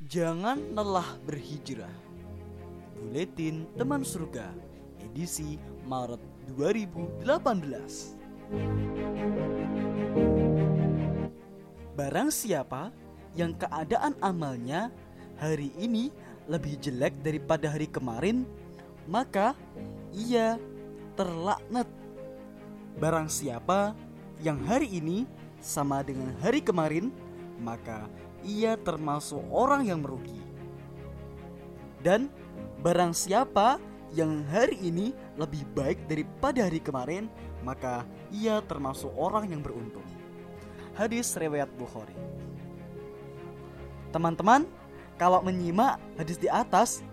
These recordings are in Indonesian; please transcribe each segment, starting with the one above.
Jangan lelah berhijrah. Buletin Teman Surga, edisi Maret 2018. Barang siapa yang keadaan amalnya hari ini lebih jelek daripada hari kemarin, maka ia terlaknat. Barang siapa yang hari ini sama dengan hari kemarin, maka ia termasuk orang yang merugi. Dan barang siapa yang hari ini lebih baik daripada hari kemarin, maka ia termasuk orang yang beruntung. Hadis riwayat Bukhari. Teman-teman, kalau menyimak hadis di atas,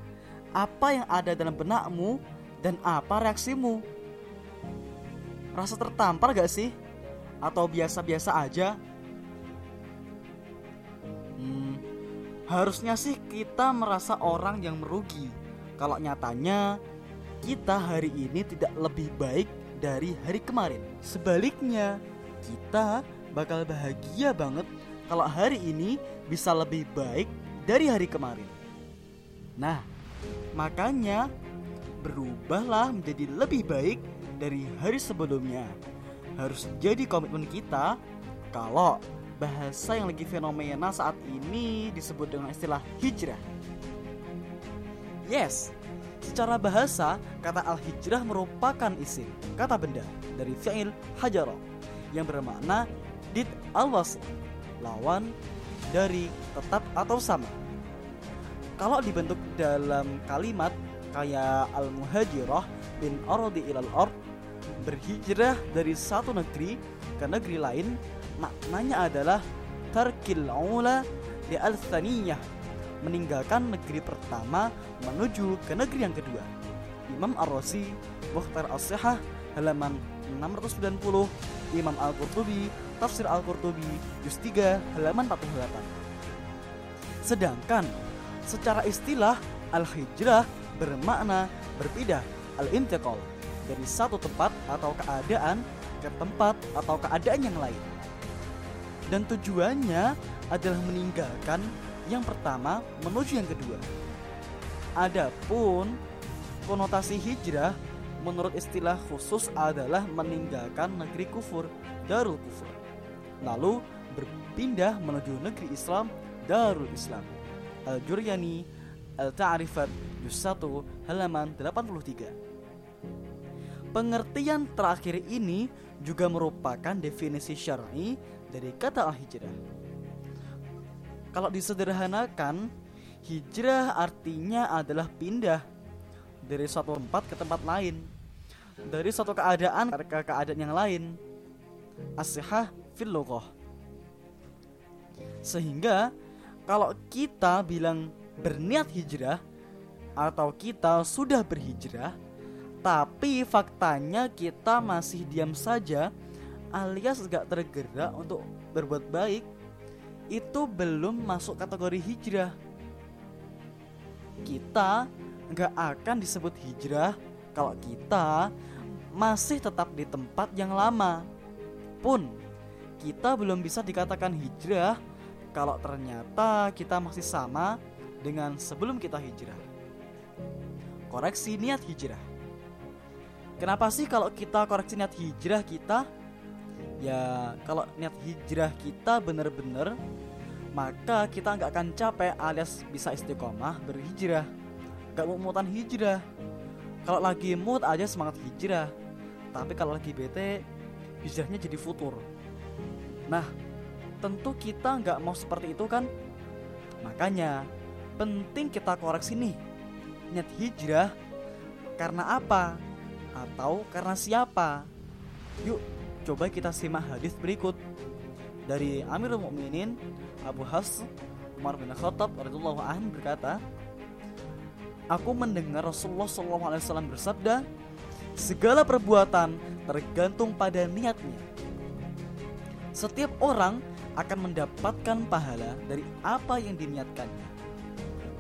apa yang ada dalam benakmu dan apa reaksimu? Rasa tertampar gak sih? Atau biasa-biasa aja? Harusnya sih kita merasa orang yang merugi. Kalau nyatanya kita hari ini tidak lebih baik dari hari kemarin. Sebaliknya, kita bakal bahagia banget kalau hari ini bisa lebih baik dari hari kemarin. Nah, makanya berubahlah menjadi lebih baik dari hari sebelumnya. Harus jadi komitmen kita kalau bahasa yang lagi fenomena saat ini disebut dengan istilah hijrah. Yes, secara bahasa kata al-hijrah merupakan isim kata benda dari fi'il hajara yang bermakna did al lawan dari tetap atau sama. Kalau dibentuk dalam kalimat kayak al-muhajirah bin ardi ilal ard berhijrah dari satu negeri ke negeri lain maknanya adalah tarkil ula di al meninggalkan negeri pertama menuju ke negeri yang kedua. Imam Ar-Razi Mukhtar As-Sihah halaman 690 Imam Al-Qurtubi Tafsir Al-Qurtubi juz 3 halaman 48 Sedangkan secara istilah Al-Hijrah bermakna berpindah Al-Intiqal dari satu tempat atau keadaan ke tempat atau keadaan yang lain dan tujuannya adalah meninggalkan yang pertama menuju yang kedua. Adapun konotasi hijrah menurut istilah khusus adalah meninggalkan negeri kufur, darul kufur. Lalu berpindah menuju negeri Islam, darul Islam. Al-Juryani Al-Ta'rifat Juz 1 halaman 83. Pengertian terakhir ini juga merupakan definisi syar'i dari kata al-hijrah. Kalau disederhanakan, hijrah artinya adalah pindah dari suatu tempat ke tempat lain, dari suatu keadaan ke keadaan yang lain. Asihah fil Sehingga kalau kita bilang berniat hijrah atau kita sudah berhijrah, tapi faktanya kita masih diam saja alias gak tergerak untuk berbuat baik itu belum masuk kategori hijrah. Kita gak akan disebut hijrah kalau kita masih tetap di tempat yang lama. Pun kita belum bisa dikatakan hijrah kalau ternyata kita masih sama dengan sebelum kita hijrah. Koreksi niat hijrah. Kenapa sih kalau kita koreksi niat hijrah kita ya kalau niat hijrah kita bener-bener maka kita nggak akan capek alias bisa istiqomah berhijrah. Nggak mau mutan hijrah. Kalau lagi mood aja semangat hijrah. Tapi kalau lagi bete hijrahnya jadi futur. Nah tentu kita nggak mau seperti itu kan? Makanya penting kita koreksi nih niat hijrah karena apa? Atau karena siapa? Yuk Coba kita simak hadis berikut dari Amirul Mukminin Abu Hafs Umar bin Khattab radhiyallahu anhu berkata, Aku mendengar Rasulullah SAW bersabda, segala perbuatan tergantung pada niatnya. Setiap orang akan mendapatkan pahala dari apa yang diniatkannya.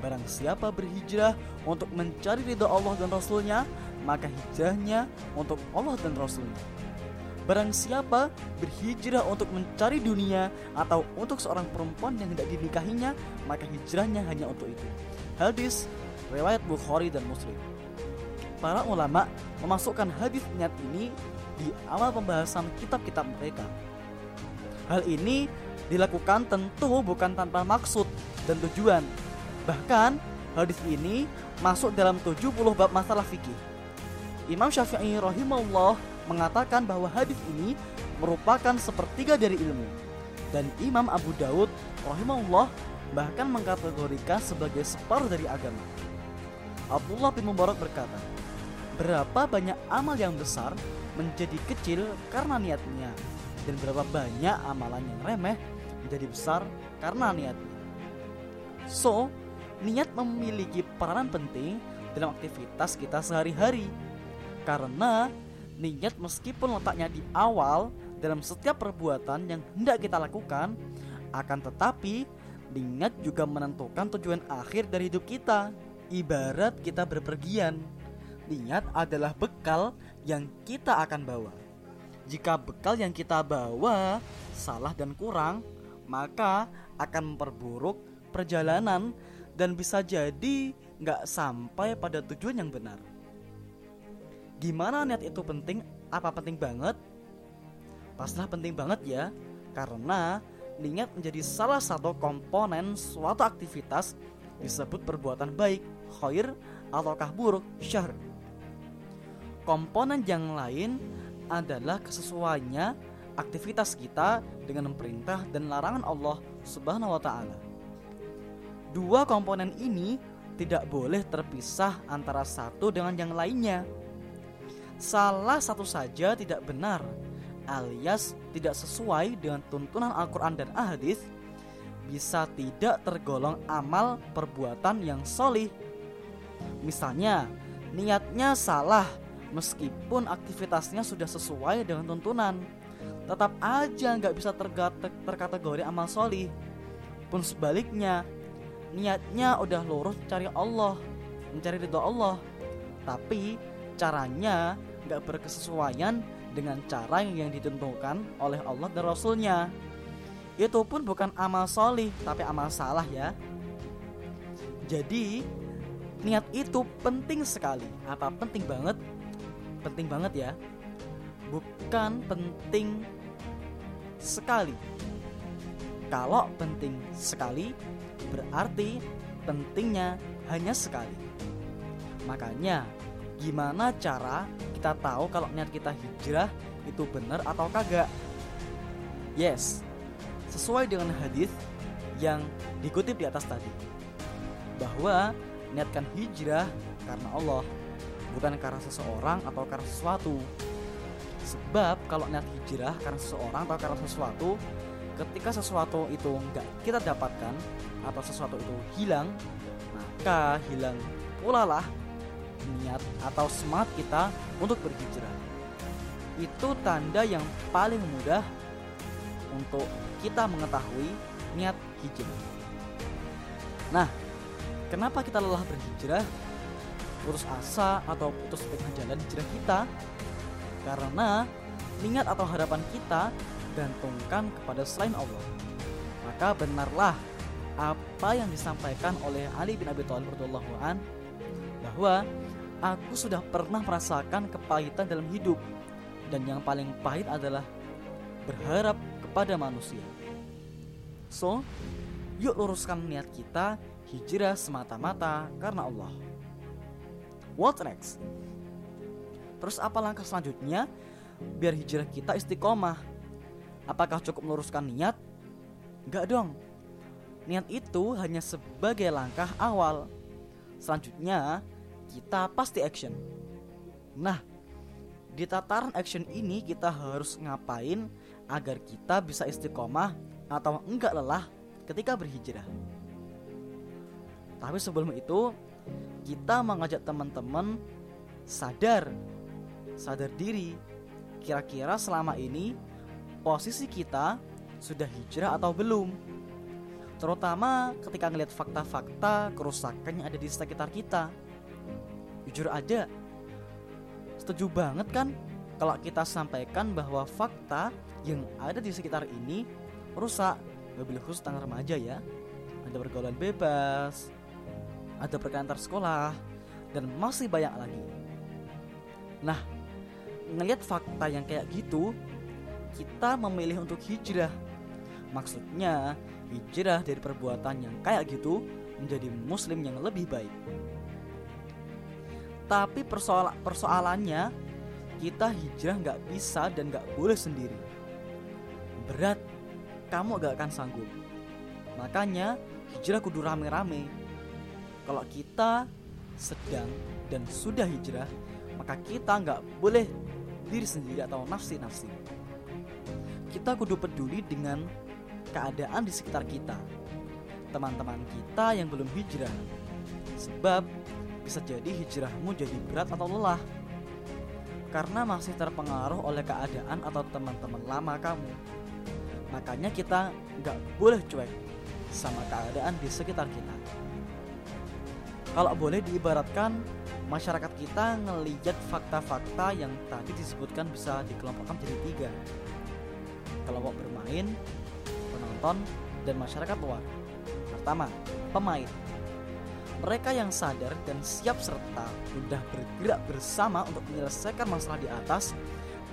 Barang siapa berhijrah untuk mencari ridho Allah dan Rasulnya, maka hijrahnya untuk Allah dan Rasulnya. Barang siapa berhijrah untuk mencari dunia atau untuk seorang perempuan yang tidak dinikahinya, maka hijrahnya hanya untuk itu. Hadis riwayat Bukhari dan Muslim. Para ulama memasukkan hadis niat ini di awal pembahasan kitab-kitab mereka. Hal ini dilakukan tentu bukan tanpa maksud dan tujuan. Bahkan hadis ini masuk dalam 70 bab masalah fikih. Imam Syafi'i rahimahullah mengatakan bahwa hadis ini merupakan sepertiga dari ilmu dan Imam Abu Daud rahimahullah bahkan mengkategorikan sebagai separuh dari agama. Abdullah bin Mubarak berkata, berapa banyak amal yang besar menjadi kecil karena niatnya dan berapa banyak amalan yang remeh menjadi besar karena niatnya. So, niat memiliki peranan penting dalam aktivitas kita sehari-hari karena Niat meskipun letaknya di awal dalam setiap perbuatan yang hendak kita lakukan, akan tetapi niat juga menentukan tujuan akhir dari hidup kita. Ibarat kita berpergian, niat adalah bekal yang kita akan bawa. Jika bekal yang kita bawa salah dan kurang, maka akan memperburuk perjalanan dan bisa jadi nggak sampai pada tujuan yang benar. Gimana niat itu penting? Apa penting banget? Pastilah penting banget ya, karena niat menjadi salah satu komponen suatu aktivitas disebut perbuatan baik, khair, ataukah buruk, syar. Komponen yang lain adalah kesesuaiannya aktivitas kita dengan perintah dan larangan Allah Subhanahu wa taala. Dua komponen ini tidak boleh terpisah antara satu dengan yang lainnya salah satu saja tidak benar alias tidak sesuai dengan tuntunan Al-Quran dan Ahadis bisa tidak tergolong amal perbuatan yang solih. Misalnya niatnya salah meskipun aktivitasnya sudah sesuai dengan tuntunan tetap aja nggak bisa terkategori amal solih. Pun sebaliknya niatnya udah lurus mencari Allah mencari ridho Allah. Tapi caranya nggak berkesesuaian dengan cara yang ditentukan oleh Allah dan Rasulnya. Itu pun bukan amal solih tapi amal salah ya. Jadi niat itu penting sekali. Apa penting banget? Penting banget ya. Bukan penting sekali. Kalau penting sekali berarti pentingnya hanya sekali. Makanya gimana cara kita tahu kalau niat kita hijrah itu benar atau kagak? Yes, sesuai dengan hadis yang dikutip di atas tadi, bahwa niatkan hijrah karena Allah, bukan karena seseorang atau karena sesuatu. Sebab kalau niat hijrah karena seseorang atau karena sesuatu, ketika sesuatu itu enggak kita dapatkan atau sesuatu itu hilang, maka hilang pula lah niat atau semangat kita untuk berhijrah. Itu tanda yang paling mudah untuk kita mengetahui niat hijrah. Nah, kenapa kita lelah berhijrah? Putus asa atau putus tengah jalan hijrah kita? Karena niat atau harapan kita gantungkan kepada selain Allah. Maka benarlah apa yang disampaikan oleh Ali bin Abi Thalib radhiyallahu an bahwa Aku sudah pernah merasakan kepahitan dalam hidup dan yang paling pahit adalah berharap kepada manusia. So, yuk luruskan niat kita hijrah semata-mata karena Allah. What next? Terus apa langkah selanjutnya biar hijrah kita istiqomah? Apakah cukup meluruskan niat? Enggak dong. Niat itu hanya sebagai langkah awal. Selanjutnya, kita pasti action. Nah, di tataran action ini kita harus ngapain agar kita bisa istiqomah atau enggak lelah ketika berhijrah. Tapi sebelum itu, kita mengajak teman-teman sadar, sadar diri. Kira-kira selama ini posisi kita sudah hijrah atau belum? Terutama ketika ngelihat fakta-fakta kerusakan yang ada di sekitar kita jujur aja setuju banget kan kalau kita sampaikan bahwa fakta yang ada di sekitar ini rusak, mobil khusus tentang remaja ya. Ada pergaulan bebas, ada perkantor sekolah, dan masih banyak lagi. Nah, ngelihat fakta yang kayak gitu, kita memilih untuk hijrah. Maksudnya, hijrah dari perbuatan yang kayak gitu menjadi muslim yang lebih baik. Tapi persoal persoalannya kita hijrah nggak bisa dan nggak boleh sendiri. Berat, kamu gak akan sanggup. Makanya hijrah kudu rame-rame. Kalau kita sedang dan sudah hijrah, maka kita nggak boleh diri sendiri atau nafsi-nafsi. Kita kudu peduli dengan keadaan di sekitar kita, teman-teman kita yang belum hijrah, sebab bisa jadi hijrahmu jadi berat atau lelah karena masih terpengaruh oleh keadaan atau teman-teman lama kamu. Makanya kita nggak boleh cuek sama keadaan di sekitar kita. Kalau boleh diibaratkan, masyarakat kita ngelihat fakta-fakta yang tadi disebutkan bisa dikelompokkan jadi tiga. Kelompok bermain, penonton, dan masyarakat luar. Pertama, pemain mereka yang sadar dan siap serta sudah bergerak bersama untuk menyelesaikan masalah di atas,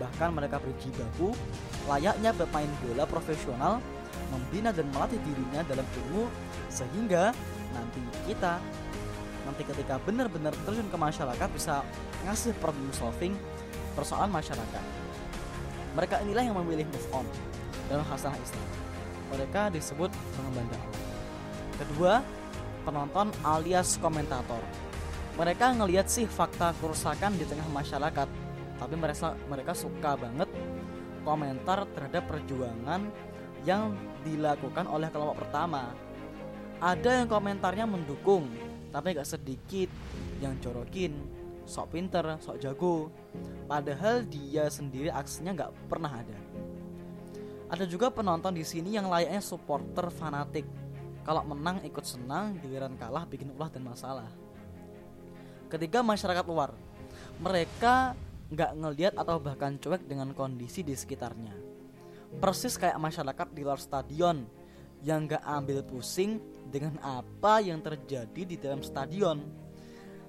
bahkan mereka berjibaku layaknya bermain bola profesional, membina dan melatih dirinya dalam ilmu sehingga nanti kita nanti ketika benar-benar terjun ke masyarakat bisa ngasih problem solving persoalan masyarakat. Mereka inilah yang memilih move on dalam khasanah Islam. Mereka disebut pengemban dakwah. Kedua, penonton alias komentator. Mereka ngelihat sih fakta kerusakan di tengah masyarakat, tapi mereka mereka suka banget komentar terhadap perjuangan yang dilakukan oleh kelompok pertama. Ada yang komentarnya mendukung, tapi gak sedikit yang corokin, sok pinter, sok jago. Padahal dia sendiri aksinya gak pernah ada. Ada juga penonton di sini yang layaknya supporter fanatik kalau menang ikut senang, giliran kalah bikin ulah dan masalah. Ketiga masyarakat luar, mereka nggak ngelihat atau bahkan cuek dengan kondisi di sekitarnya. Persis kayak masyarakat di luar stadion yang nggak ambil pusing dengan apa yang terjadi di dalam stadion.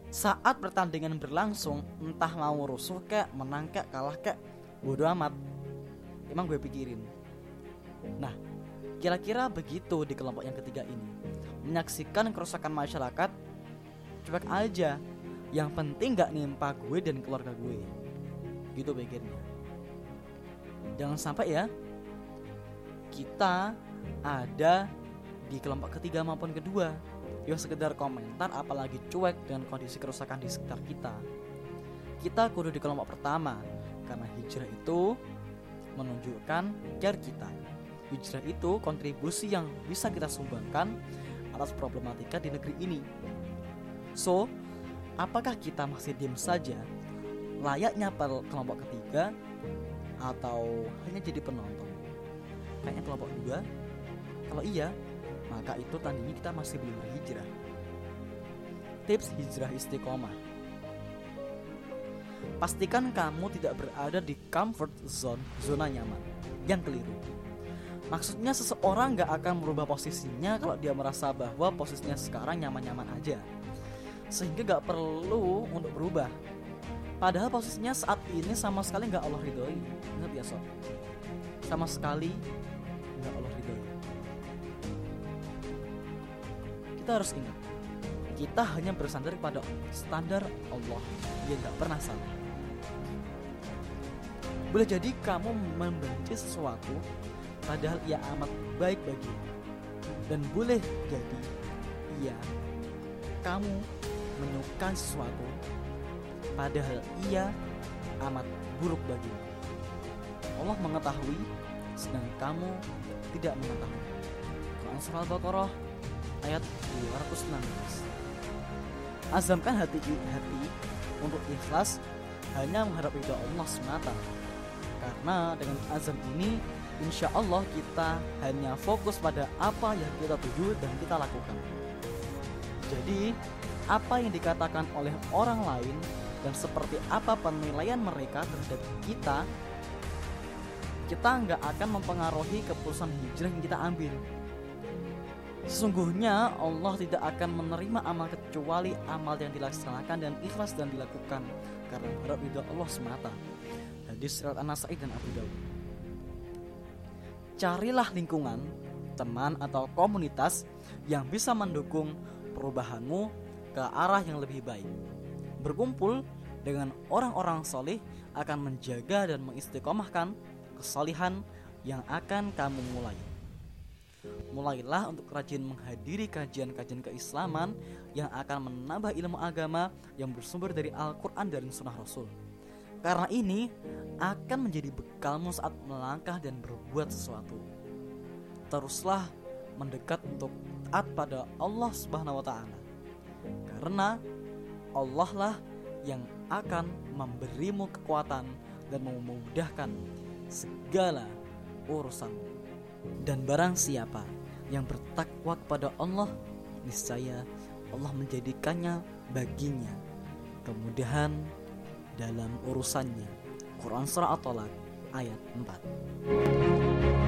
Saat pertandingan berlangsung, entah mau rusuh kayak menang kayak kalah kayak bodo amat. Emang gue pikirin. Nah, Kira-kira begitu di kelompok yang ketiga ini. Menyaksikan kerusakan masyarakat, cuek aja. Yang penting gak nimpa gue dan keluarga gue. Gitu pikirnya. Jangan sampai ya, kita ada di kelompok ketiga maupun kedua yang sekedar komentar apalagi cuek dengan kondisi kerusakan di sekitar kita. Kita kudu di kelompok pertama karena hijrah itu menunjukkan care kita hijrah itu kontribusi yang bisa kita sumbangkan atas problematika di negeri ini. So, apakah kita masih diam saja layaknya kelompok ketiga atau hanya jadi penonton? Kayaknya kelompok dua. Kalau iya, maka itu tandanya kita masih belum berhijrah. Tips hijrah istiqomah. Pastikan kamu tidak berada di comfort zone, zona nyaman yang keliru Maksudnya seseorang gak akan merubah posisinya kalau dia merasa bahwa posisinya sekarang nyaman-nyaman aja. Sehingga gak perlu untuk berubah. Padahal posisinya saat ini sama sekali gak Allah ridhoi. Ingat ya sob? Sama sekali gak Allah ridhoi. Kita harus ingat Kita hanya bersandar pada standar Allah Yang gak pernah salah. Boleh jadi kamu membenci sesuatu padahal ia amat baik bagi dan boleh jadi ia kamu menyukai sesuatu padahal ia amat buruk bagi Allah mengetahui sedang kamu tidak mengetahui. Quran Surah Al-Baqarah ayat 216 Azamkan hati hati untuk ikhlas hanya mengharap ridho Allah semata. Karena dengan azam ini insya Allah kita hanya fokus pada apa yang kita tuju dan kita lakukan. Jadi, apa yang dikatakan oleh orang lain dan seperti apa penilaian mereka terhadap kita kita nggak akan mempengaruhi keputusan hijrah yang kita ambil Sesungguhnya Allah tidak akan menerima amal kecuali amal yang dilaksanakan dan ikhlas dan dilakukan karena harap ridho Allah semata. Hadis riwayat An-Nasai dan Abu Dawud. Carilah lingkungan, teman atau komunitas yang bisa mendukung perubahanmu ke arah yang lebih baik. Berkumpul dengan orang-orang solih akan menjaga dan mengistiqomahkan kesalihan yang akan kamu mulai mulailah untuk rajin menghadiri kajian-kajian keislaman yang akan menambah ilmu agama yang bersumber dari Al-Quran dan Sunnah Rasul. Karena ini akan menjadi bekalmu saat melangkah dan berbuat sesuatu. Teruslah mendekat untuk taat pada Allah Subhanahu wa taala. Karena Allah lah yang akan memberimu kekuatan dan memudahkan segala urusanmu. Dan barang siapa yang bertakwa kepada Allah, niscaya Allah menjadikannya baginya kemudahan dalam urusannya. Quran Surah At-Tolak ayat 4